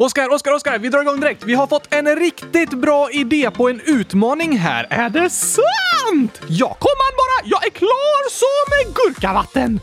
Oskar, Oskar, Oskar, vi drar igång direkt. Vi har fått en riktigt bra idé på en utmaning här. Är det sant? Ja, kom an bara! Jag är klar som gurkavatten!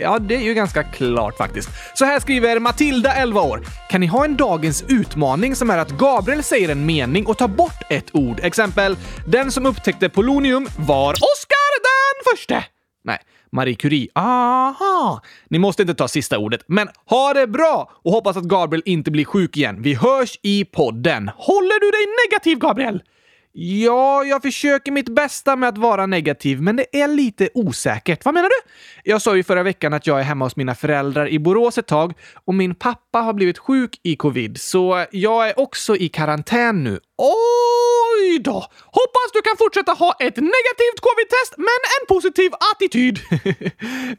Ja, det är ju ganska klart faktiskt. Så här skriver Matilda, 11 år. Kan ni ha en dagens utmaning som är att Gabriel säger en mening och tar bort ett ord? Exempel, den som upptäckte polonium var Oskar den förste. Nej, Marie Curie. Aha! Ni måste inte ta sista ordet, men ha det bra och hoppas att Gabriel inte blir sjuk igen. Vi hörs i podden. Håller du dig negativ, Gabriel? Ja, jag försöker mitt bästa med att vara negativ, men det är lite osäkert. Vad menar du? Jag sa ju förra veckan att jag är hemma hos mina föräldrar i Borås ett tag och min pappa har blivit sjuk i covid, så jag är också i karantän nu. Oj då! Hoppas du kan fortsätta ha ett negativt covid-test, men en positiv attityd.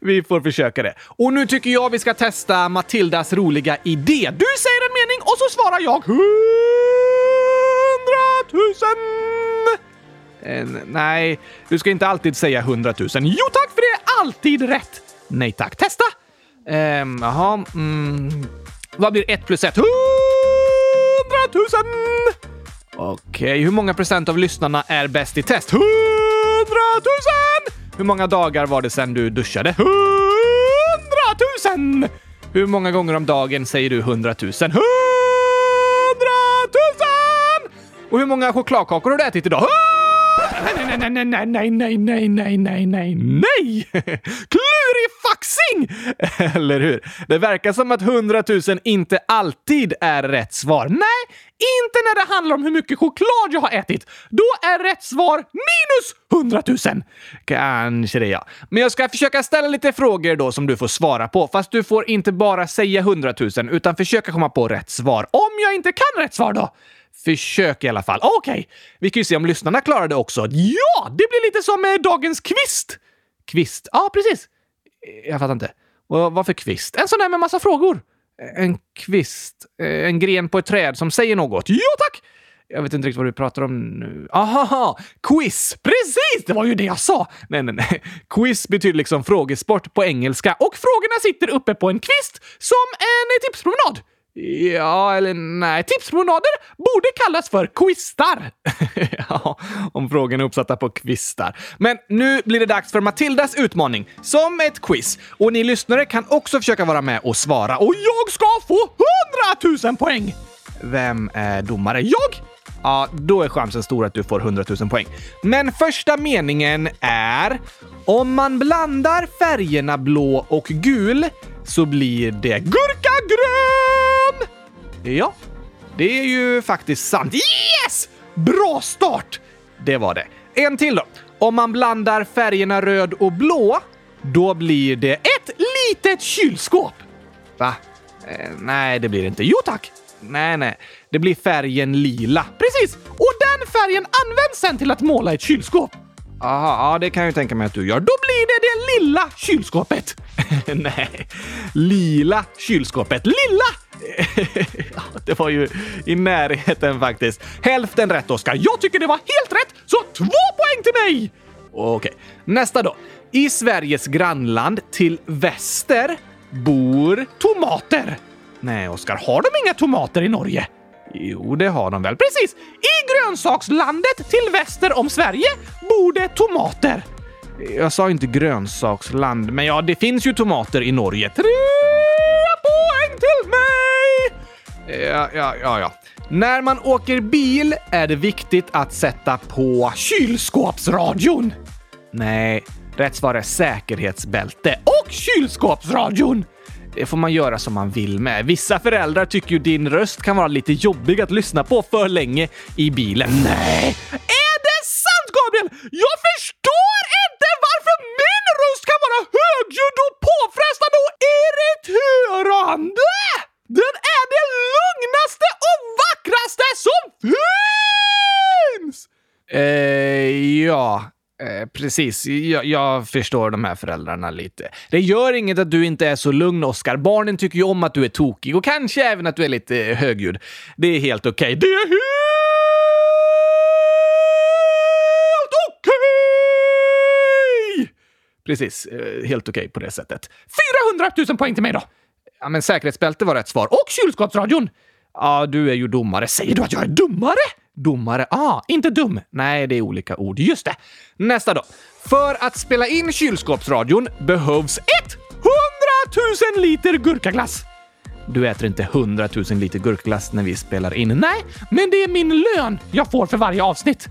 vi får försöka det. Och nu tycker jag vi ska testa Matildas roliga idé. Du säger en mening och så svarar jag hundratusen! Eh, nej, du ska inte alltid säga hundratusen. Jo tack, för det är alltid rätt! Nej tack. Testa! Ehm, jaha. Mm. Vad blir ett plus ett? Hundratusen! Okej, hur många procent av lyssnarna är bäst i test? Hundratusen! Hur många dagar var det sedan du duschade? Hundratusen! Hur många gånger om dagen säger du hundratusen? Hundratusen! Och hur många chokladkakor har du ätit idag? Nej, nej, nej, nej, nej, nej, nej, nej, nej, nej, nej! Klurifaxing! Eller hur? Det verkar som att 100 000 inte alltid är rätt svar. Nej, inte när det handlar om hur mycket choklad jag har ätit. Då är rätt svar minus 100 000. Kanske det, ja. Men jag ska försöka ställa lite frågor då som du får svara på. Fast du får inte bara säga 100 000 utan försöka komma på rätt svar. Om jag inte kan rätt svar då? Försök i alla fall. Okej, okay. vi kan ju se om lyssnarna klarar det också. Ja, det blir lite som eh, dagens kvist. Kvist? Ja, precis. Eh, jag fattar inte. Vad för kvist? En sån där med massa frågor. Eh, en kvist? Eh, en gren på ett träd som säger något? Ja, tack! Jag vet inte riktigt vad du pratar om nu. Aha! Quiz! Precis! Det var ju det jag sa! Nej, nej, nej. Quiz betyder liksom frågesport på engelska och frågorna sitter uppe på en kvist som en tipspromenad. Ja, eller nej. Tipspromenader borde kallas för quistar. ja, om frågorna är uppsatta på kvistar. Men nu blir det dags för Matildas utmaning, som ett quiz. Och ni lyssnare kan också försöka vara med och svara. Och jag ska få 100 000 poäng! Vem är domare? Jag? Ja, då är chansen stor att du får 100 000 poäng. Men första meningen är om man blandar färgerna blå och gul så blir det gurkagrön! Ja, det är ju faktiskt sant. Yes! Bra start! Det var det. En till då. Om man blandar färgerna röd och blå, då blir det ett litet kylskåp. Va? Eh, nej, det blir det inte. Jo tack! Nej, nej. Det blir färgen lila. Precis! Och den färgen används sen till att måla ett kylskåp. Aha, ja, det kan jag ju tänka mig att du gör. Då blir det det lilla kylskåpet. Nej, lila kylskåpet. Lilla! det var ju i närheten faktiskt. Hälften rätt, Oskar. Jag tycker det var helt rätt, så två poäng till mig! Okej, nästa då. I Sveriges grannland till väster bor tomater. Nej, Oskar, har de inga tomater i Norge? Jo, det har de väl. Precis! I grönsakslandet till väster om Sverige bor det tomater. Jag sa inte grönsaksland, men ja, det finns ju tomater i Norge. Tre poäng till mig! Ja, ja, ja, ja. När man åker bil är det viktigt att sätta på kylskåpsradion. Nej, rätt svar är säkerhetsbälte och kylskåpsradion. Det får man göra som man vill med. Vissa föräldrar tycker ju din röst kan vara lite jobbig att lyssna på för länge i bilen. Nej! Är det sant, Gabriel? Jag förstår inte varför min röst kan vara högljudd och påfrestande och irriterande! Den är det lugnaste och vackraste som finns! Eh, ja. Eh, precis, jag, jag, förstår de här föräldrarna lite. Det gör inget att du inte är så lugn, Oskar. Barnen tycker ju om att du är tokig och kanske även att du är lite eh, högljudd. Det är helt okej. Okay. Det är helt okej! Okay! Precis, eh, helt okej okay på det sättet. 400 000 poäng till mig då! Ja, men säkerhetsbälte var rätt svar. Och kylskåpsradion! Ja, du är ju domare. Säger du att jag är domare? Domare? Ah, inte dum. Nej, det är olika ord. Just det. Nästa då. För att spela in kylskåpsradion behövs 100 000 liter gurkaglass. Du äter inte 100 000 liter gurkglass när vi spelar in. Nej, men det är min lön jag får för varje avsnitt.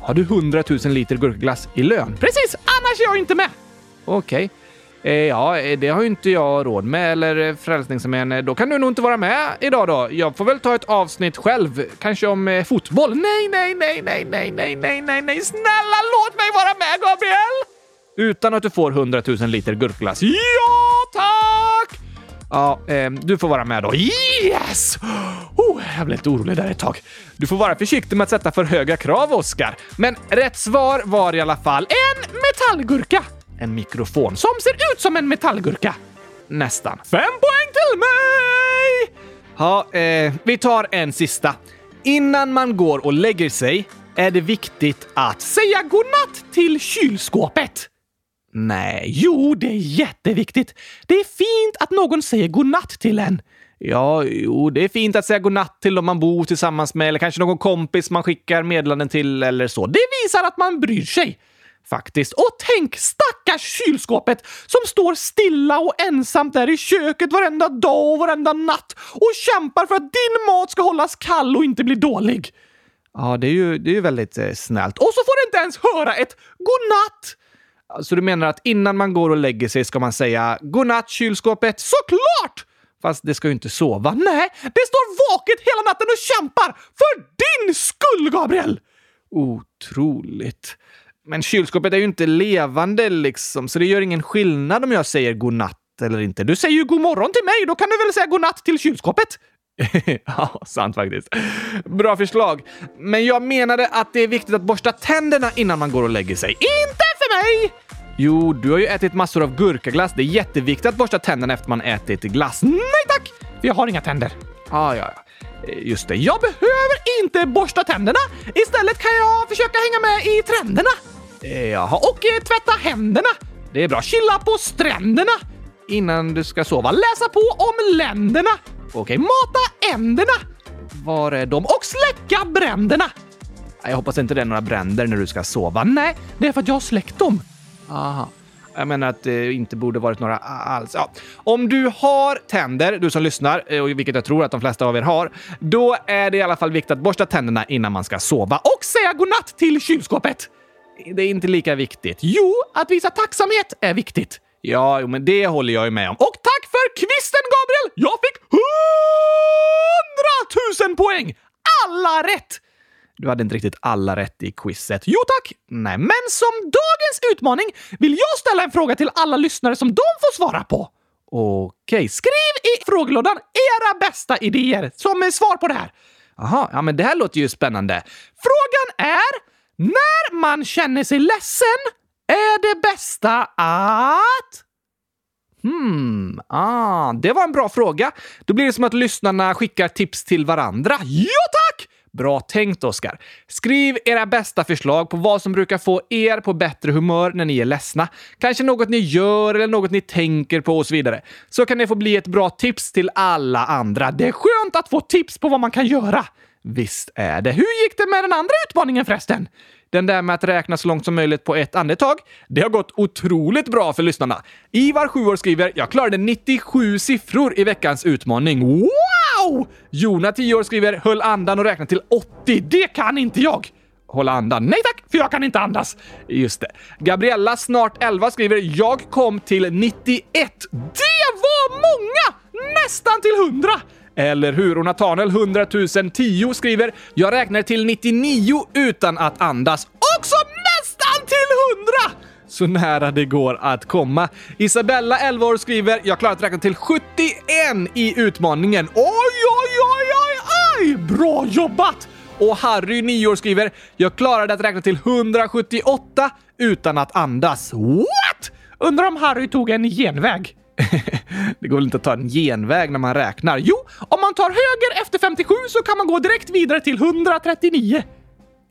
Har du 100 000 liter gurkglass i lön? Precis, annars är jag inte med. Okej. Okay. Eh, ja, eh, det har ju inte jag råd med, eller eh, Frälsningsarmén. Då kan du nog inte vara med idag då. Jag får väl ta ett avsnitt själv. Kanske om fotboll. Nej, nej, nej, nej, nej, nej, nej, nej, nej. Snälla låt mig vara med, Gabriel! Utan att du får 100 000 liter gurkglass. Ja, tack! Ja, eh, du får vara med då. Yes! Oh, jag blev lite orolig där ett tag. Du får vara försiktig med att sätta för höga krav, Oskar. Men rätt svar var i alla fall en metallgurka. En mikrofon som ser ut som en metallgurka. Nästan. Fem poäng till mig! Ja, eh, vi tar en sista. Innan man går och lägger sig är det viktigt att säga godnatt till kylskåpet. Nej, jo, det är jätteviktigt. Det är fint att någon säger godnatt till en. Ja, jo, det är fint att säga godnatt till dem man bor tillsammans med eller kanske någon kompis man skickar meddelanden till eller så. Det visar att man bryr sig. Faktiskt. Och tänk stackars kylskåpet som står stilla och ensamt där i köket varenda dag och varenda natt och kämpar för att din mat ska hållas kall och inte bli dålig. Ja, det är ju, det är ju väldigt eh, snällt. Och så får du inte ens höra ett godnatt! Så du menar att innan man går och lägger sig ska man säga godnatt kylskåpet? Såklart! Fast det ska ju inte sova. Nej, det står vaket hela natten och kämpar för din skull, Gabriel! Otroligt. Men kylskåpet är ju inte levande liksom, så det gör ingen skillnad om jag säger godnatt eller inte. Du säger ju god morgon till mig, då kan du väl säga godnatt till kylskåpet? ja, sant faktiskt. Bra förslag. Men jag menade att det är viktigt att borsta tänderna innan man går och lägger sig. Inte för mig! Jo, du har ju ätit massor av gurkaglass. Det är jätteviktigt att borsta tänderna efter man ätit glass. Nej tack! För jag har inga tänder. Ah, ja, ja. Eh, just det, jag behöver inte borsta tänderna. Istället kan jag försöka hänga med i trenderna. Eh, jaha, och eh, tvätta händerna. Det är bra. Chilla på stränderna innan du ska sova. Läsa på om länderna. Okej, mata änderna. Var är de? Och släcka bränderna. Jag hoppas inte det är några bränder när du ska sova. Nej, det är för att jag har släckt dem. Aha. Jag menar att det inte borde varit några alls. Ja. Om du har tänder, du som lyssnar, eh, vilket jag tror att de flesta av er har, då är det i alla fall viktigt att borsta tänderna innan man ska sova och säga godnatt till kylskåpet. Det är inte lika viktigt. Jo, att visa tacksamhet är viktigt. Ja, men det håller jag ju med om. Och tack för kvisten, Gabriel! Jag fick hundratusen poäng! Alla rätt! Du hade inte riktigt alla rätt i quizet. Jo tack! Nej, men som dagens utmaning vill jag ställa en fråga till alla lyssnare som de får svara på. Okej, skriv i frågelådan era bästa idéer som svar på det här. Jaha, ja men det här låter ju spännande. Frågan är när man känner sig ledsen är det bästa att... Hmm, ah, det var en bra fråga. Då blir det som att lyssnarna skickar tips till varandra. Ja, tack! Bra tänkt, Oskar. Skriv era bästa förslag på vad som brukar få er på bättre humör när ni är ledsna. Kanske något ni gör eller något ni tänker på och så vidare. Så kan det få bli ett bra tips till alla andra. Det är skönt att få tips på vad man kan göra. Visst är det. Hur gick det med den andra utmaningen förresten? Den där med att räkna så långt som möjligt på ett andetag. Det har gått otroligt bra för lyssnarna. Ivar, 7 år, skriver “Jag klarade 97 siffror i veckans utmaning. Wow! Jona, 10 år, skriver “Höll andan och räknade till 80. Det kan inte jag!” Hålla andan. Nej tack, för jag kan inte andas. Just det. Gabriella, snart 11, skriver “Jag kom till 91. Det var många! Nästan till 100! Eller hur? Och Nathaniel 100 010 skriver “Jag räknar till 99 utan att andas. Också nästan till 100!” Så nära det går att komma. Isabella, 11 år, skriver “Jag klarar att räkna till 71 i utmaningen. Oj, oj, oj, oj, oj! Bra jobbat!” Och Harry, 9 år, skriver “Jag klarade att räkna till 178 utan att andas. What? Undrar om Harry tog en genväg? det går väl inte att ta en genväg när man räknar? Jo, om man tar höger efter 57 så kan man gå direkt vidare till 139.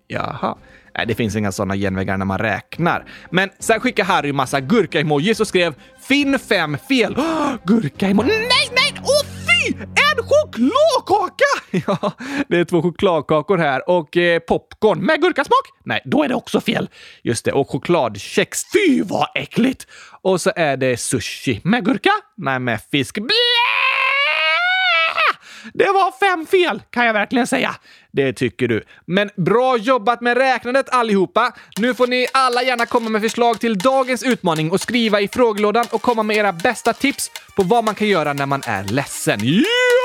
Jaha. Nej, det finns inga sådana genvägar när man räknar. Men sen skickade Harry massa gurka-emojis och skrev “Finn fem fel”. Oh, gurka-emoji. Nej, nej! Oh, Oj! En chokladkaka! Ja, det är två chokladkakor här och eh, popcorn med gurkasmak. Nej, då är det också fel. Just det, och chokladkex. Fy vad äckligt! Och så är det sushi med gurka. Nej, med fisk. Blä! Det var fem fel, kan jag verkligen säga. Det tycker du. Men bra jobbat med räknandet allihopa! Nu får ni alla gärna komma med förslag till dagens utmaning och skriva i frågelådan och komma med era bästa tips på vad man kan göra när man är ledsen. Yeah!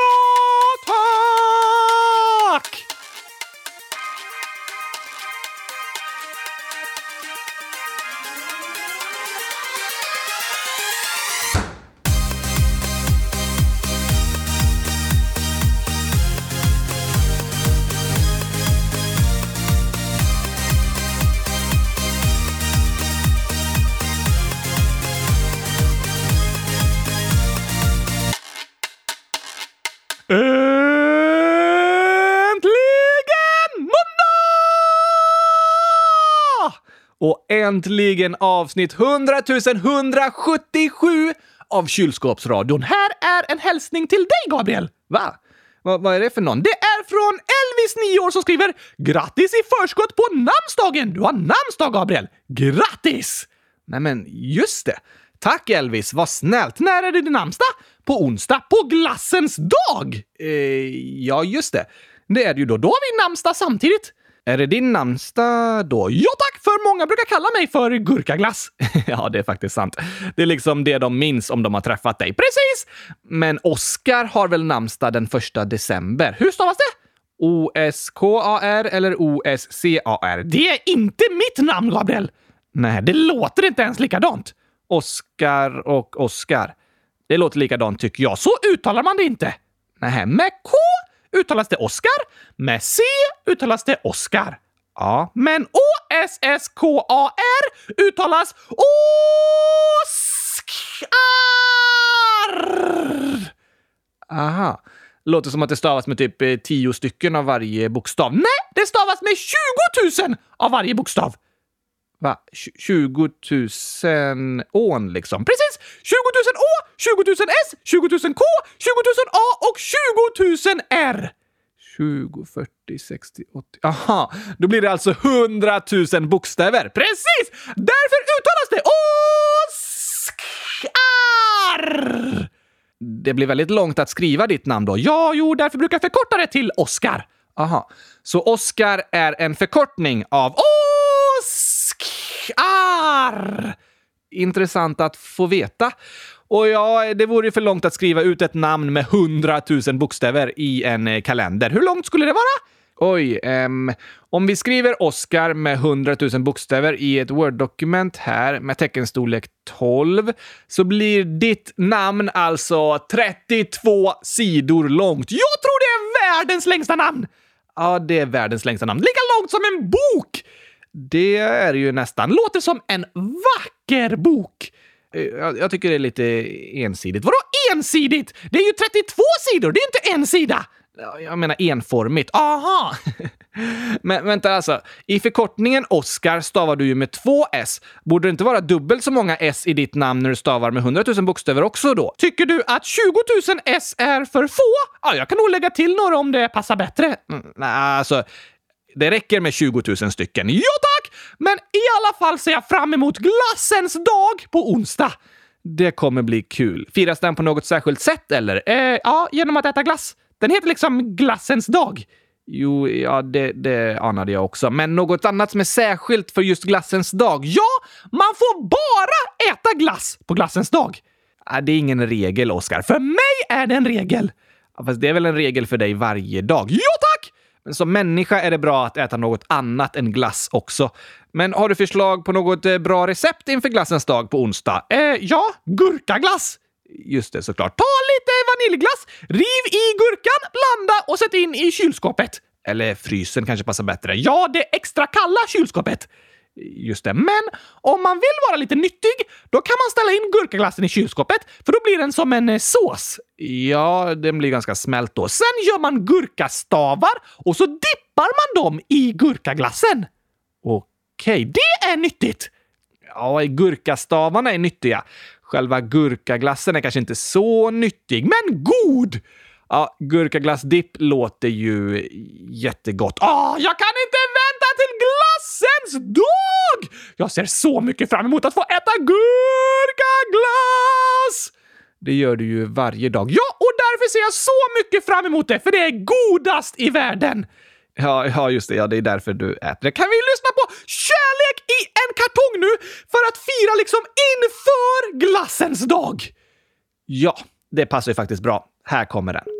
Äntligen avsnitt 100 177 av Kylskåpsradion. Här är en hälsning till dig, Gabriel. Va? Va? Vad är det för någon? Det är från Elvis, 9 år, som skriver “Grattis i förskott på namnsdagen! Du har namnsdag, Gabriel! Grattis!” Nej, men just det. Tack Elvis, vad snällt. När är det din namnsdag? På onsdag, på glassens dag! Eh, ja, just det. Det är det ju då. Då har vi namnsdag samtidigt. Är det din namnsdag då? Ja tack, för många brukar kalla mig för gurkaglass. ja, det är faktiskt sant. Det är liksom det de minns om de har träffat dig. Precis! Men Oskar har väl namnsdag den första december. Hur stavas det? O-S-K-A-R eller O-S-C-A-R? Det är inte mitt namn, Gabriel! Nej, det låter inte ens likadant. Oskar och Oskar. Det låter likadant tycker jag. Så uttalar man det inte. Nej, med K uttalas det Oskar. Med C uttalas det Oskar. Ja, men O-S-S-K-A-R uttalas Oskar! Aha. Låter som att det stavas med typ eh, tio stycken av varje bokstav. Nej, det stavas med 20 000 av varje bokstav. Va? 20 000 ån liksom? Precis! 20 000 Å, 20 000 S, 20 000 K, 20 000 A och 20 000 R. 20, 40, 60, 80... Aha, då blir det alltså 100 000 bokstäver. Precis! Därför uttalas det Oskar! Det blir väldigt långt att skriva ditt namn då. Ja, jo, därför brukar jag förkorta det till Oskar. Aha, så Oskar är en förkortning av Oskar! Intressant att få veta. Och ja, det vore ju för långt att skriva ut ett namn med 100 000 bokstäver i en eh, kalender. Hur långt skulle det vara? Oj, um, om vi skriver Oscar med 100 000 bokstäver i ett Word-dokument här med teckenstorlek 12 så blir ditt namn alltså 32 sidor långt. Jag tror det är världens längsta namn! Ja, det är världens längsta namn. Lika långt som en bok! Det är ju nästan. Låter som en vacker bok. Eh, jag, jag tycker det är lite ensidigt. Vadå ensidigt? Det är ju 32 sidor, det är inte en sida! Jag menar enformigt. Aha! Men vänta alltså. I förkortningen Oscar stavar du ju med två S. Borde det inte vara dubbelt så många S i ditt namn när du stavar med 100 000 bokstäver också då? Tycker du att 20 000 S är för få? Ja, jag kan nog lägga till några om det passar bättre. Mm, alltså. Det räcker med 20 000 stycken. Ja tack! Men i alla fall ser jag fram emot glassens dag på onsdag. Det kommer bli kul. Firas den på något särskilt sätt eller? Eh, ja, genom att äta glass. Den heter liksom glassens dag. Jo, ja, det, det anade jag också. Men något annat som är särskilt för just glassens dag? Ja, man får bara äta glass på glassens dag. Det är ingen regel, Oskar. För mig är det en regel. Fast det är väl en regel för dig varje dag? Ja, tack! Men som människa är det bra att äta något annat än glass också. Men har du förslag på något eh, bra recept inför glassens dag på onsdag? Eh, ja, gurkaglass. Just det, såklart. Ta lite vaniljglass, riv i gurkan, blanda och sätt in i kylskåpet. Eller frysen kanske passar bättre. Ja, det extra kalla kylskåpet. Just det. Men om man vill vara lite nyttig, då kan man ställa in gurkaglassen i kylskåpet, för då blir den som en eh, sås. Ja, den blir ganska smält då. Sen gör man gurkastavar och så dippar man dem i gurkaglassen. Okej, det är nyttigt! Ja, gurkastavarna är nyttiga. Själva gurkaglassen är kanske inte så nyttig, men god! Ja, gurkaglassdipp låter ju jättegott. Ah, jag kan inte vänta till glassens dag! Jag ser så mycket fram emot att få äta gurkaglass! Det gör du ju varje dag. Ja, och därför ser jag så mycket fram emot det, för det är godast i världen! Ja, ja, just det. Ja, det är därför du äter det. Kan vi lyssna på Kärlek i en kartong nu för att fira liksom inför glassens dag? Ja, det passar ju faktiskt bra. Här kommer den.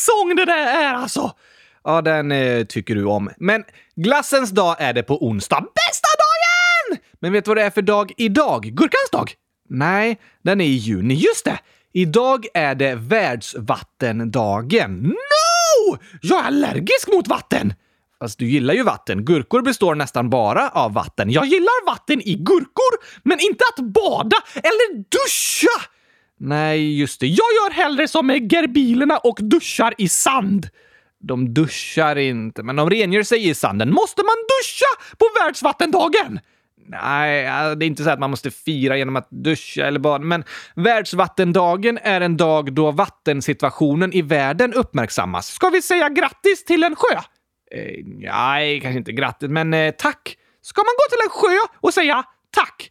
Sång det där är alltså! Ja, den eh, tycker du om. Men glassens dag är det på onsdag. Bästa dagen! Men vet du vad det är för dag idag? Gurkans dag? Nej, den är i juni. Just det! Idag är det världsvattendagen. No! Jag är allergisk mot vatten! Fast du gillar ju vatten. Gurkor består nästan bara av vatten. Jag gillar vatten i gurkor, men inte att bada eller duscha! Nej, just det. Jag gör hellre som med gerbilerna och duschar i sand. De duschar inte, men de rengör sig i sanden. Måste man duscha på världsvattendagen? Nej, det är inte så att man måste fira genom att duscha eller bada, men världsvattendagen är en dag då vattensituationen i världen uppmärksammas. Ska vi säga grattis till en sjö? Eh, nej, kanske inte grattis, men eh, tack. Ska man gå till en sjö och säga tack?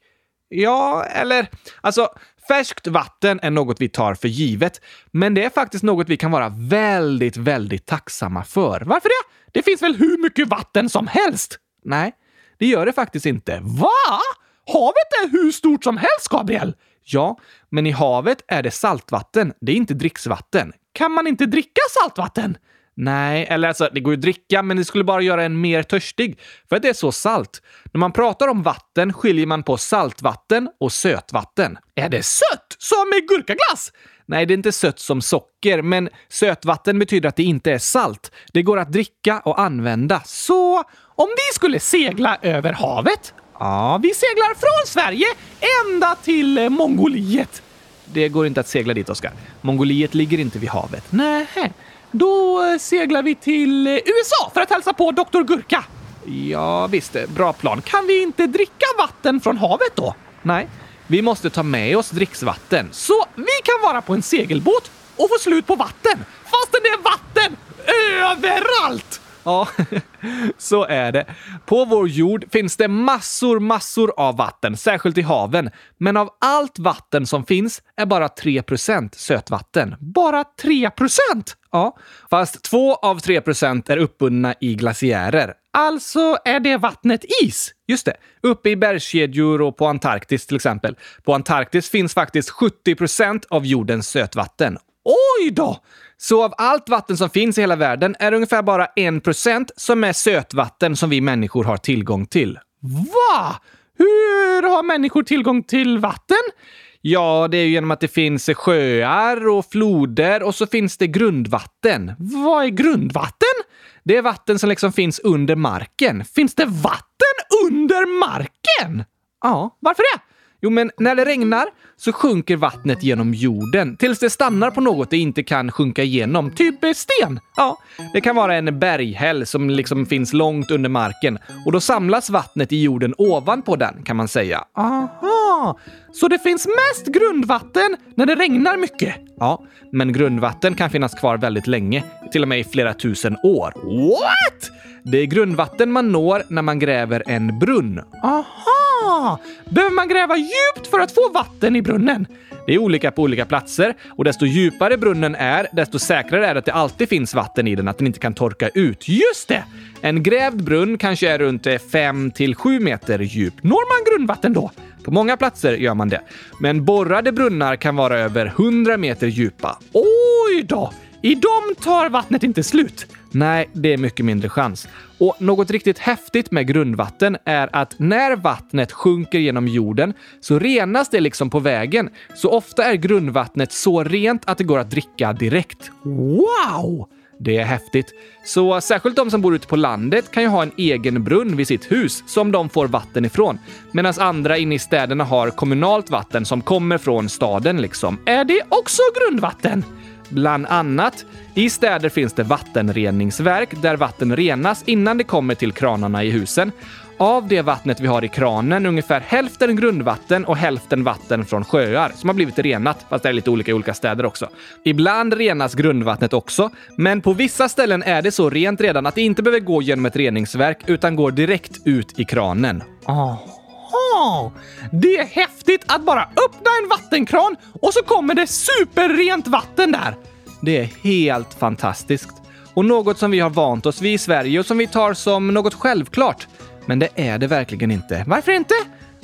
Ja, eller alltså färskt vatten är något vi tar för givet, men det är faktiskt något vi kan vara väldigt, väldigt tacksamma för. Varför det? Det finns väl hur mycket vatten som helst? Nej, det gör det faktiskt inte. Va? Havet är hur stort som helst, Gabriel! Ja, men i havet är det saltvatten. Det är inte dricksvatten. Kan man inte dricka saltvatten? Nej, eller alltså det går ju att dricka, men det skulle bara göra en mer törstig för att det är så salt. När man pratar om vatten skiljer man på saltvatten och sötvatten. Är det sött? Som med gurkaglass? Nej, det är inte sött som socker, men sötvatten betyder att det inte är salt. Det går att dricka och använda. Så om vi skulle segla över havet? Ja, vi seglar från Sverige ända till eh, Mongoliet. Det går inte att segla dit, Oskar. Mongoliet ligger inte vid havet. Nej. Då seglar vi till USA för att hälsa på Dr. Gurka. Ja, visst. Bra plan. Kan vi inte dricka vatten från havet då? Nej, vi måste ta med oss dricksvatten. Så vi kan vara på en segelbåt och få slut på vatten fastän det är vatten överallt! Ja, så är det. På vår jord finns det massor, massor av vatten, särskilt i haven. Men av allt vatten som finns är bara 3% sötvatten. Bara 3% Ja, fast 2 av 3% är uppbundna i glaciärer. Alltså är det vattnet is? Just det. Uppe i bergskedjor och på Antarktis till exempel. På Antarktis finns faktiskt 70% av jordens sötvatten. Oj då! Så av allt vatten som finns i hela världen är det ungefär bara 1% som är sötvatten som vi människor har tillgång till. Va? Hur har människor tillgång till vatten? Ja, det är ju genom att det finns sjöar och floder och så finns det grundvatten. Vad är grundvatten? Det är vatten som liksom finns under marken. Finns det vatten under marken? Ja, varför det? Jo, men när det regnar så sjunker vattnet genom jorden tills det stannar på något det inte kan sjunka igenom, typ sten. Ja, det kan vara en berghäll som liksom finns långt under marken och då samlas vattnet i jorden ovanpå den kan man säga. Aha, så det finns mest grundvatten när det regnar mycket? Ja, men grundvatten kan finnas kvar väldigt länge, till och med i flera tusen år. What? Det är grundvatten man når när man gräver en brunn. Aha! Behöver man gräva djupt för att få vatten i brunnen? Det är olika på olika platser och desto djupare brunnen är, desto säkrare är det att det alltid finns vatten i den, att den inte kan torka ut. Just det! En grävd brunn kanske är runt eh, 5 till 7 meter djup. Når man grundvatten då? På många platser gör man det. Men borrade brunnar kan vara över 100 meter djupa. Oj då! I dem tar vattnet inte slut. Nej, det är mycket mindre chans. Och något riktigt häftigt med grundvatten är att när vattnet sjunker genom jorden så renas det liksom på vägen. Så ofta är grundvattnet så rent att det går att dricka direkt. Wow! Det är häftigt. Så särskilt de som bor ute på landet kan ju ha en egen brunn vid sitt hus som de får vatten ifrån. Medan andra inne i städerna har kommunalt vatten som kommer från staden liksom. Är det också grundvatten? Bland annat. I städer finns det vattenreningsverk där vatten renas innan det kommer till kranarna i husen. Av det vattnet vi har i kranen är ungefär hälften grundvatten och hälften vatten från sjöar som har blivit renat, fast det är lite olika i olika städer också. Ibland renas grundvattnet också, men på vissa ställen är det så rent redan att det inte behöver gå genom ett reningsverk utan går direkt ut i kranen. Jaha! Det är häftigt att bara öppna en vattenkran och så kommer det superrent vatten där. Det är helt fantastiskt. Och något som vi har vant oss vid i Sverige och som vi tar som något självklart. Men det är det verkligen inte. Varför inte?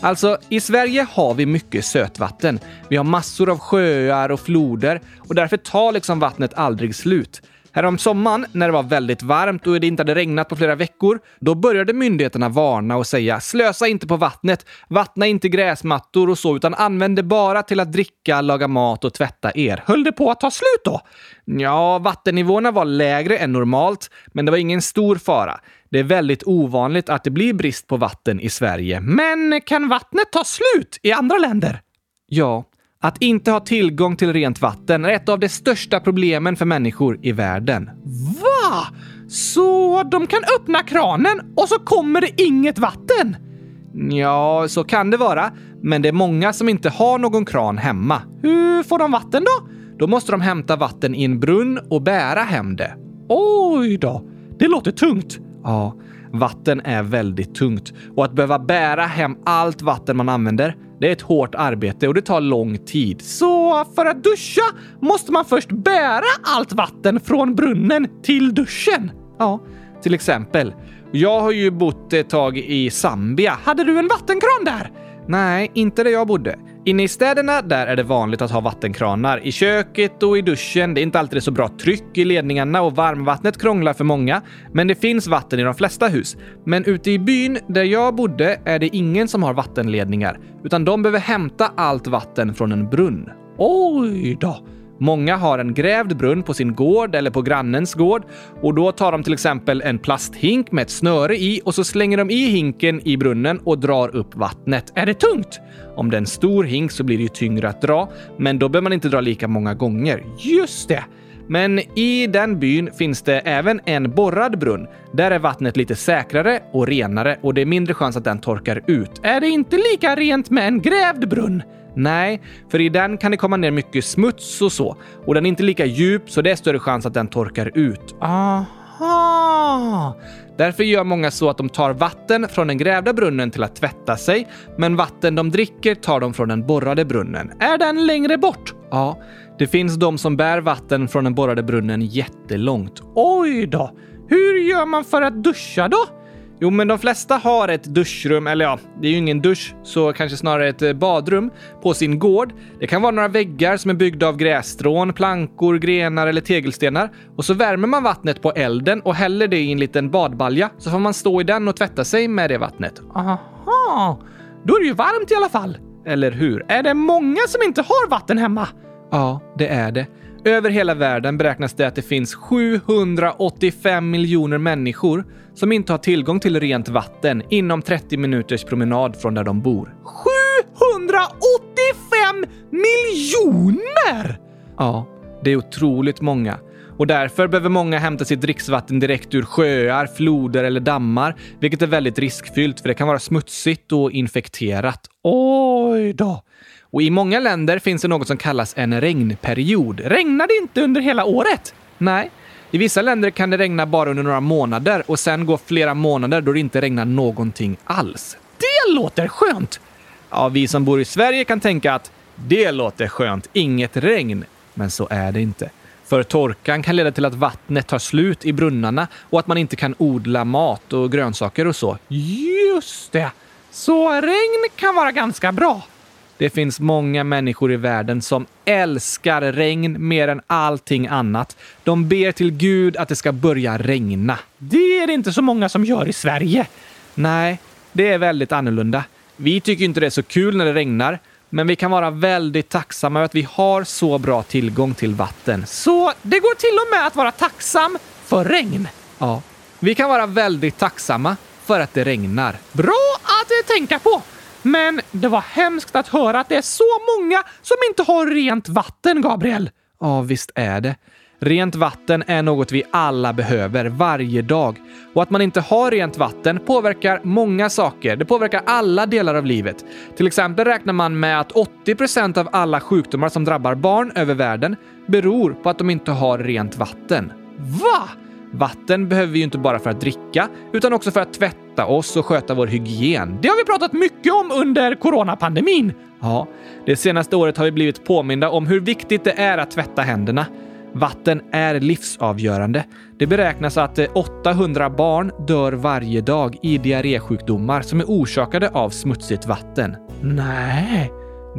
Alltså, i Sverige har vi mycket sötvatten. Vi har massor av sjöar och floder och därför tar liksom vattnet aldrig slut. Härom sommaren, när det var väldigt varmt och det inte hade regnat på flera veckor, då började myndigheterna varna och säga slösa inte på vattnet, vattna inte gräsmattor och så, utan använd det bara till att dricka, laga mat och tvätta er. Höll det på att ta slut då? Ja, vattennivåerna var lägre än normalt, men det var ingen stor fara. Det är väldigt ovanligt att det blir brist på vatten i Sverige. Men kan vattnet ta slut i andra länder? Ja, att inte ha tillgång till rent vatten är ett av de största problemen för människor i världen. Va? Så de kan öppna kranen och så kommer det inget vatten? Ja, så kan det vara. Men det är många som inte har någon kran hemma. Hur får de vatten då? Då måste de hämta vatten i en brunn och bära hem det. Oj då! Det låter tungt. Ja, vatten är väldigt tungt. Och att behöva bära hem allt vatten man använder, det är ett hårt arbete och det tar lång tid. Så för att duscha måste man först bära allt vatten från brunnen till duschen? Ja, till exempel. Jag har ju bott ett tag i Zambia. Hade du en vattenkran där? Nej, inte där jag bodde. Inne i städerna, där är det vanligt att ha vattenkranar. I köket och i duschen. Det är inte alltid så bra tryck i ledningarna och varmvattnet krånglar för många. Men det finns vatten i de flesta hus. Men ute i byn där jag bodde är det ingen som har vattenledningar, utan de behöver hämta allt vatten från en brunn. Oj då! Många har en grävd brunn på sin gård eller på grannens gård och då tar de till exempel en plasthink med ett snöre i och så slänger de i hinken i brunnen och drar upp vattnet. Är det tungt? Om det är en stor hink så blir det ju tyngre att dra, men då behöver man inte dra lika många gånger. Just det! Men i den byn finns det även en borrad brunn. Där är vattnet lite säkrare och renare och det är mindre chans att den torkar ut. Är det inte lika rent med en grävd brunn? Nej, för i den kan det komma ner mycket smuts och så. Och den är inte lika djup, så det är större chans att den torkar ut. Aha! Därför gör många så att de tar vatten från den grävda brunnen till att tvätta sig, men vatten de dricker tar de från den borrade brunnen. Är den längre bort? Ja, det finns de som bär vatten från den borrade brunnen jättelångt. Oj då! Hur gör man för att duscha då? Jo, men de flesta har ett duschrum, eller ja, det är ju ingen dusch, så kanske snarare ett eh, badrum på sin gård. Det kan vara några väggar som är byggda av grässtrån, plankor, grenar eller tegelstenar. Och så värmer man vattnet på elden och häller det i en liten badbalja, så får man stå i den och tvätta sig med det vattnet. Aha! Då är det ju varmt i alla fall. Eller hur? Är det många som inte har vatten hemma? Ja, det är det. Över hela världen beräknas det att det finns 785 miljoner människor som inte har tillgång till rent vatten inom 30 minuters promenad från där de bor. 785 miljoner! Ja, det är otroligt många. Och därför behöver många hämta sitt dricksvatten direkt ur sjöar, floder eller dammar, vilket är väldigt riskfyllt för det kan vara smutsigt och infekterat. Oj då! Och i många länder finns det något som kallas en regnperiod. Regnar det inte under hela året? Nej. I vissa länder kan det regna bara under några månader och sen gå flera månader då det inte regnar någonting alls. Det låter skönt! Ja, vi som bor i Sverige kan tänka att det låter skönt, inget regn. Men så är det inte. För torkan kan leda till att vattnet tar slut i brunnarna och att man inte kan odla mat och grönsaker och så. Just det! Så regn kan vara ganska bra. Det finns många människor i världen som älskar regn mer än allting annat. De ber till Gud att det ska börja regna. Det är det inte så många som gör i Sverige. Nej, det är väldigt annorlunda. Vi tycker inte det är så kul när det regnar, men vi kan vara väldigt tacksamma över att vi har så bra tillgång till vatten. Så det går till och med att vara tacksam för regn? Ja, vi kan vara väldigt tacksamma för att det regnar. Bra att tänka på! Men det var hemskt att höra att det är så många som inte har rent vatten, Gabriel. Ja, visst är det. Rent vatten är något vi alla behöver varje dag. Och att man inte har rent vatten påverkar många saker. Det påverkar alla delar av livet. Till exempel räknar man med att 80% av alla sjukdomar som drabbar barn över världen beror på att de inte har rent vatten. Va? Vatten behöver vi ju inte bara för att dricka, utan också för att tvätta oss och sköta vår hygien. Det har vi pratat mycket om under coronapandemin. Ja, det senaste året har vi blivit påminda om hur viktigt det är att tvätta händerna. Vatten är livsavgörande. Det beräknas att eh, 800 barn dör varje dag i diarrésjukdomar som är orsakade av smutsigt vatten. Nej,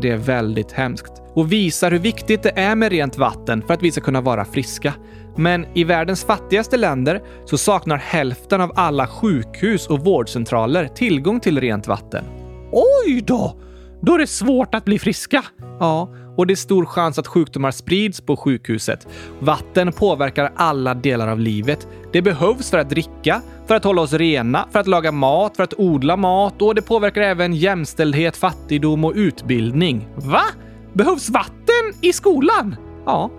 det är väldigt hemskt och visar hur viktigt det är med rent vatten för att vi ska kunna vara friska. Men i världens fattigaste länder så saknar hälften av alla sjukhus och vårdcentraler tillgång till rent vatten. Oj då! då är det svårt att bli friska. Ja, och det är stor chans att sjukdomar sprids på sjukhuset. Vatten påverkar alla delar av livet. Det behövs för att dricka, för att hålla oss rena, för att laga mat, för att odla mat och det påverkar även jämställdhet, fattigdom och utbildning. Va? Behövs vatten i skolan? Ja.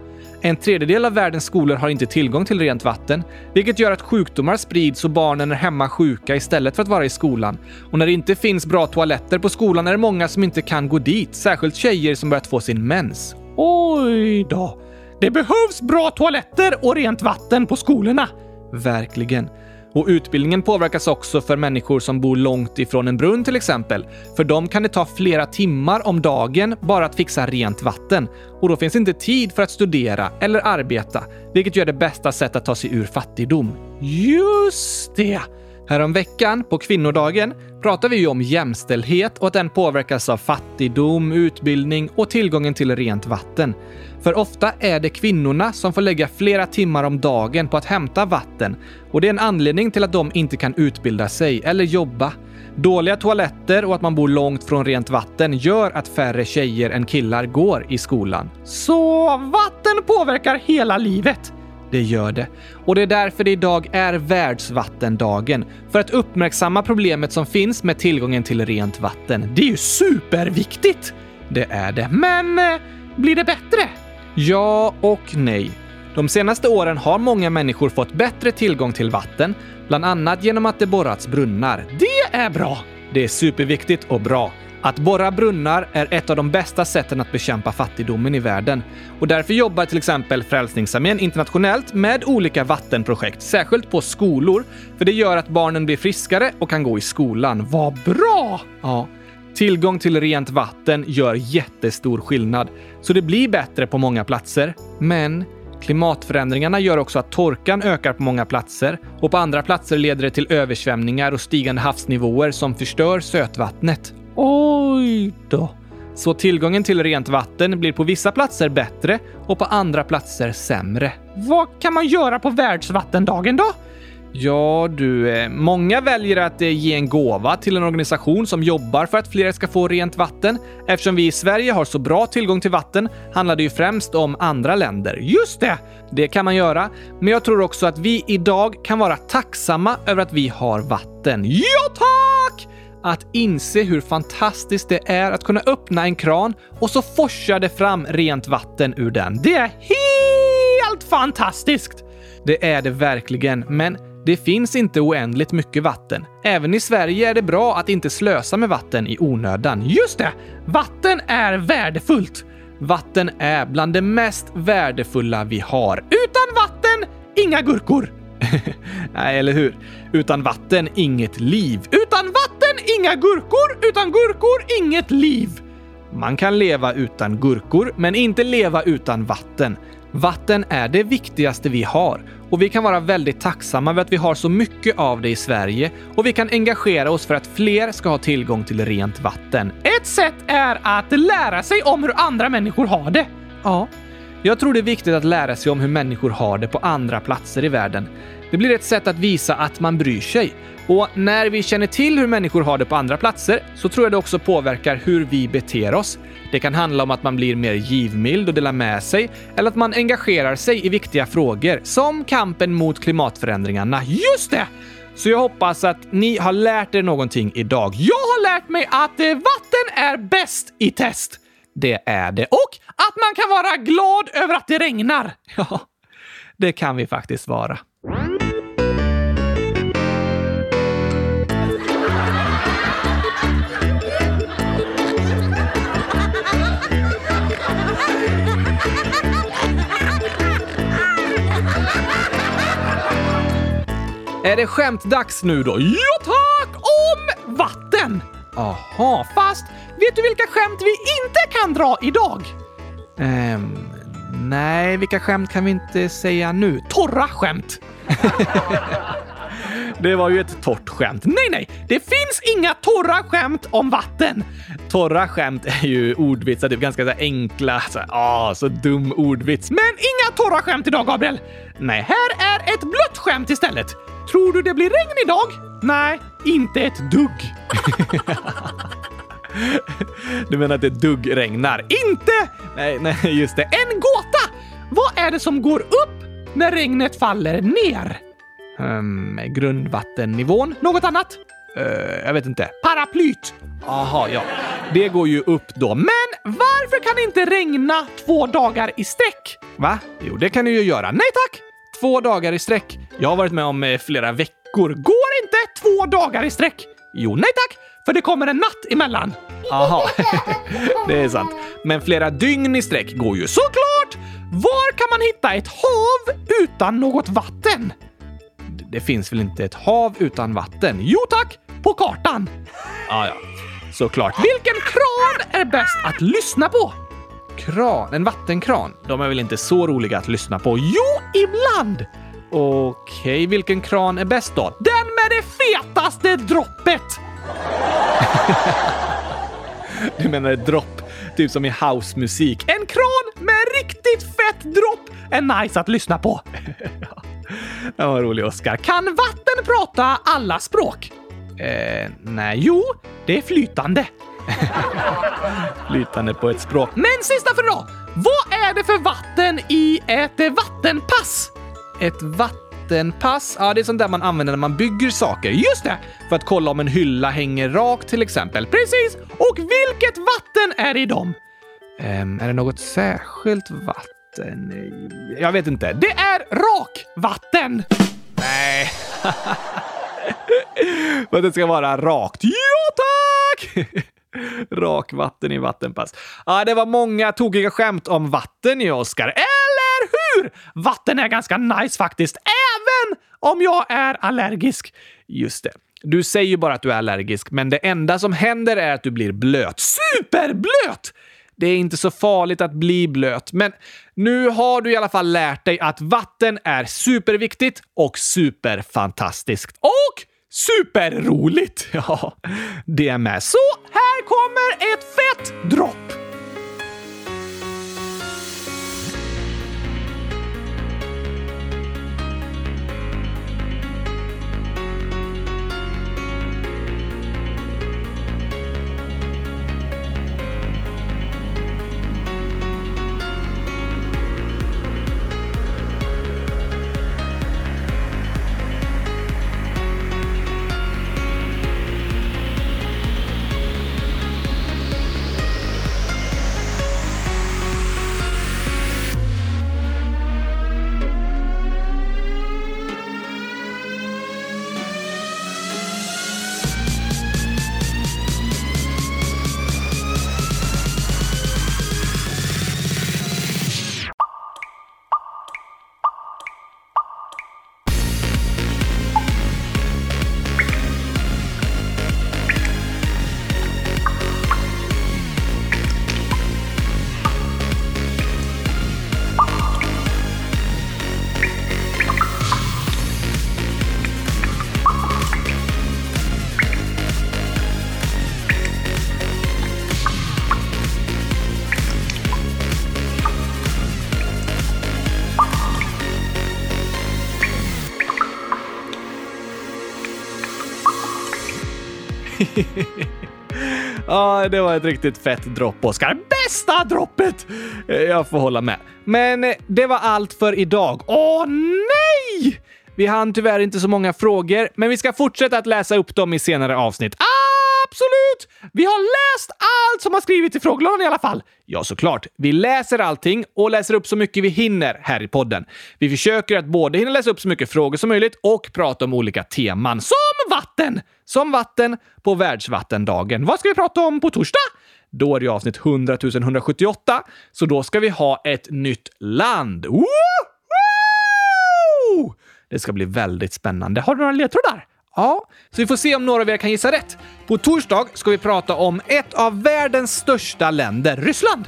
En tredjedel av världens skolor har inte tillgång till rent vatten, vilket gör att sjukdomar sprids och barnen är hemma sjuka istället för att vara i skolan. Och när det inte finns bra toaletter på skolan är det många som inte kan gå dit, särskilt tjejer som börjat få sin mens. Oj då. Det behövs bra toaletter och rent vatten på skolorna. Verkligen. Och utbildningen påverkas också för människor som bor långt ifrån en brunn till exempel. För dem kan det ta flera timmar om dagen bara att fixa rent vatten. Och då finns inte tid för att studera eller arbeta, vilket gör det bästa sättet att ta sig ur fattigdom. Just det! Häromveckan, på kvinnodagen, pratade vi ju om jämställdhet och att den påverkas av fattigdom, utbildning och tillgången till rent vatten. För ofta är det kvinnorna som får lägga flera timmar om dagen på att hämta vatten och det är en anledning till att de inte kan utbilda sig eller jobba. Dåliga toaletter och att man bor långt från rent vatten gör att färre tjejer än killar går i skolan. Så vatten påverkar hela livet? Det gör det. Och det är därför det idag är världsvattendagen. För att uppmärksamma problemet som finns med tillgången till rent vatten. Det är ju superviktigt! Det är det. Men eh, blir det bättre? Ja och nej. De senaste åren har många människor fått bättre tillgång till vatten, bland annat genom att det borrats brunnar. Det är bra! Det är superviktigt och bra. Att borra brunnar är ett av de bästa sätten att bekämpa fattigdomen i världen. Och därför jobbar till exempel Frälsningsarmén internationellt med olika vattenprojekt, särskilt på skolor, för det gör att barnen blir friskare och kan gå i skolan. Vad bra! Ja. Tillgång till rent vatten gör jättestor skillnad, så det blir bättre på många platser. Men klimatförändringarna gör också att torkan ökar på många platser och på andra platser leder det till översvämningar och stigande havsnivåer som förstör sötvattnet. Oj då. Så tillgången till rent vatten blir på vissa platser bättre och på andra platser sämre. Vad kan man göra på världsvattendagen då? Ja, du. Eh, många väljer att eh, ge en gåva till en organisation som jobbar för att fler ska få rent vatten. Eftersom vi i Sverige har så bra tillgång till vatten handlar det ju främst om andra länder. Just det! Det kan man göra, men jag tror också att vi idag kan vara tacksamma över att vi har vatten. Ja, tack! Att inse hur fantastiskt det är att kunna öppna en kran och så forsar det fram rent vatten ur den. Det är helt fantastiskt! Det är det verkligen, men det finns inte oändligt mycket vatten. Även i Sverige är det bra att inte slösa med vatten i onödan. Just det! Vatten är värdefullt. Vatten är bland det mest värdefulla vi har. Utan vatten, inga gurkor! Nej, eller hur? Utan vatten, inget liv. Utan vatten, inga gurkor! Utan gurkor, inget liv! Man kan leva utan gurkor, men inte leva utan vatten. Vatten är det viktigaste vi har och vi kan vara väldigt tacksamma över att vi har så mycket av det i Sverige och vi kan engagera oss för att fler ska ha tillgång till rent vatten. Ett sätt är att lära sig om hur andra människor har det. Ja, jag tror det är viktigt att lära sig om hur människor har det på andra platser i världen. Det blir ett sätt att visa att man bryr sig. Och när vi känner till hur människor har det på andra platser så tror jag det också påverkar hur vi beter oss. Det kan handla om att man blir mer givmild och delar med sig, eller att man engagerar sig i viktiga frågor, som kampen mot klimatförändringarna. Just det! Så jag hoppas att ni har lärt er någonting idag. Jag har lärt mig att eh, vatten är bäst i test. Det är det. Och att man kan vara glad över att det regnar. Ja, det kan vi faktiskt vara. Är det skämtdags nu då? Ja tack! Om vatten! Aha, Fast vet du vilka skämt vi inte kan dra idag? Ehm, nej, vilka skämt kan vi inte säga nu? Torra skämt! Det var ju ett torrt skämt. Nej, nej! Det finns inga torra skämt om vatten! Torra skämt är ju ordvitsar, typ ganska så enkla, så, ah, så dum ordvits. Men inga torra skämt idag, Gabriel! Nej. Här är ett blött skämt istället. Tror du det blir regn idag? Nej, inte ett dugg. Du menar att det duggregnar? Inte! Nej, nej, just det. En gåta! Vad är det som går upp när regnet faller ner? Um, grundvattennivån? Något annat? Uh, jag vet inte. Paraplyt! Aha, ja. Det går ju upp då. Men varför kan det inte regna två dagar i sträck? Va? Jo, det kan du ju göra. Nej tack! Två dagar i sträck. Jag har varit med om eh, flera veckor. Går inte två dagar i sträck? Jo, nej tack! För det kommer en natt emellan. Aha, det är sant. Men flera dygn i sträck går ju såklart! Var kan man hitta ett hav utan något vatten? Det finns väl inte ett hav utan vatten? Jo tack! På kartan! Ah, ja, såklart. Vilken kran är bäst att lyssna på? Kran? En vattenkran? De är väl inte så roliga att lyssna på? Jo, ibland! Okej, okay, vilken kran är bäst då? Den med det fetaste droppet! du menar ett dropp? Typ som i housemusik. En kran med riktigt fett dropp är nice att lyssna på. Den var rolig, Oskar. Kan vatten prata alla språk? Eh, nej. Jo, det är flytande. flytande på ett språk. Men sista för idag! Vad är det för vatten i ett vattenpass? Ett vattenpass? Ja, det är sånt där man använder när man bygger saker. Just det! För att kolla om en hylla hänger rakt till exempel. Precis! Och vilket vatten är det i dem? Um, är det något särskilt vatten? Jag vet inte. Det är rakvatten! Nej. För att det ska vara rakt. Ja, tack! Rakvatten i vattenpass. Ja, det var många tokiga skämt om vatten i Oscar. Eller hur? Vatten är ganska nice faktiskt, även om jag är allergisk. Just det. Du säger ju bara att du är allergisk, men det enda som händer är att du blir blöt. Superblöt! Det är inte så farligt att bli blöt, men nu har du i alla fall lärt dig att vatten är superviktigt och superfantastiskt. Och superroligt! Ja, det är med. Så här kommer ett fett dropp! Ja, det var ett riktigt fett dropp, Oskar. Bästa droppet! Eh, jag får hålla med. Men eh, det var allt för idag. Åh nej! Vi hann tyvärr inte så många frågor, men vi ska fortsätta att läsa upp dem i senare avsnitt. Ah! Absolut! Vi har läst allt som har skrivits i frågelådan i alla fall. Ja, såklart. Vi läser allting och läser upp så mycket vi hinner här i podden. Vi försöker att både hinna läsa upp så mycket frågor som möjligt och prata om olika teman. Som vatten! Som vatten på världsvattendagen. Vad ska vi prata om på torsdag? Då är det avsnitt 100 178, så då ska vi ha ett nytt land. Woho! Det ska bli väldigt spännande. Har du några ledtrådar? Ja, så vi får se om några av er kan gissa rätt. På torsdag ska vi prata om ett av världens största länder, Ryssland.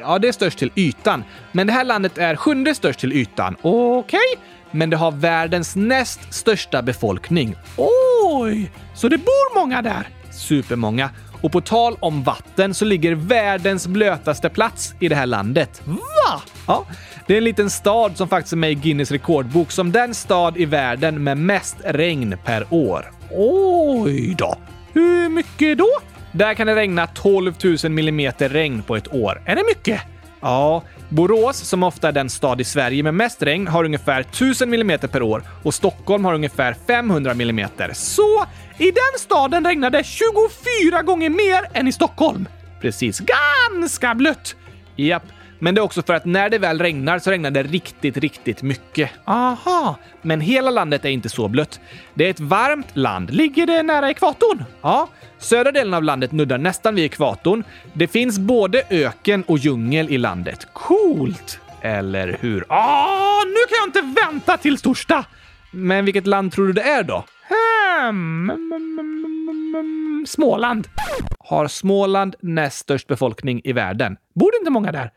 Ja, det är störst till ytan, men det här landet är sjunde störst till ytan. Okej, okay. men det har världens näst största befolkning. Oj, så det bor många där? Supermånga. Och på tal om vatten så ligger världens blötaste plats i det här landet. Va? Ja, det är en liten stad som faktiskt är med i Guinness rekordbok som den stad i världen med mest regn per år. Oj då! Hur mycket då? Där kan det regna 12 000 millimeter regn på ett år. Är det mycket? Ja, Borås, som ofta är den stad i Sverige med mest regn, har ungefär 1000 mm per år och Stockholm har ungefär 500 mm. Så i den staden regnar det 24 gånger mer än i Stockholm. Precis. Ganska blött! Japp. Men det är också för att när det väl regnar så regnar det riktigt, riktigt mycket. Aha, men hela landet är inte så blött. Det är ett varmt land. Ligger det nära ekvatorn? Ja, södra delen av landet nuddar nästan vid ekvatorn. Det finns både öken och djungel i landet. Coolt! Eller hur? Ah, nu kan jag inte vänta till torsdag! Men vilket land tror du det är då? Hmm, Småland. Har Småland näst störst befolkning i världen? Bor det inte många där?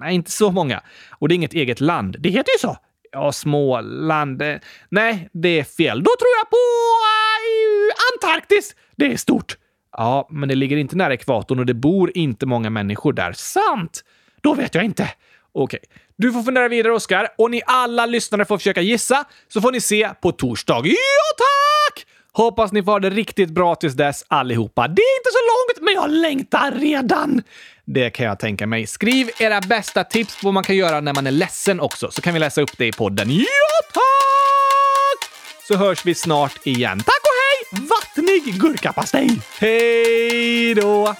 Nej, inte så många. Och det är inget eget land. Det heter ju så. Ja, Småland. Eh, nej, det är fel. Då tror jag på eh, Antarktis. Det är stort. Ja, men det ligger inte nära ekvatorn och det bor inte många människor där. Sant! Då vet jag inte. Okej, du får fundera vidare, Oskar. Och ni alla lyssnare får försöka gissa, så får ni se på torsdag. Ja, tack! Hoppas ni får ha det riktigt bra tills dess allihopa. Det är inte så långt, men jag längtar redan! Det kan jag tänka mig. Skriv era bästa tips på vad man kan göra när man är ledsen också, så kan vi läsa upp det i podden. Ja, tack! Så hörs vi snart igen. Tack och hej! Vattnig gurkapastej! Hej då!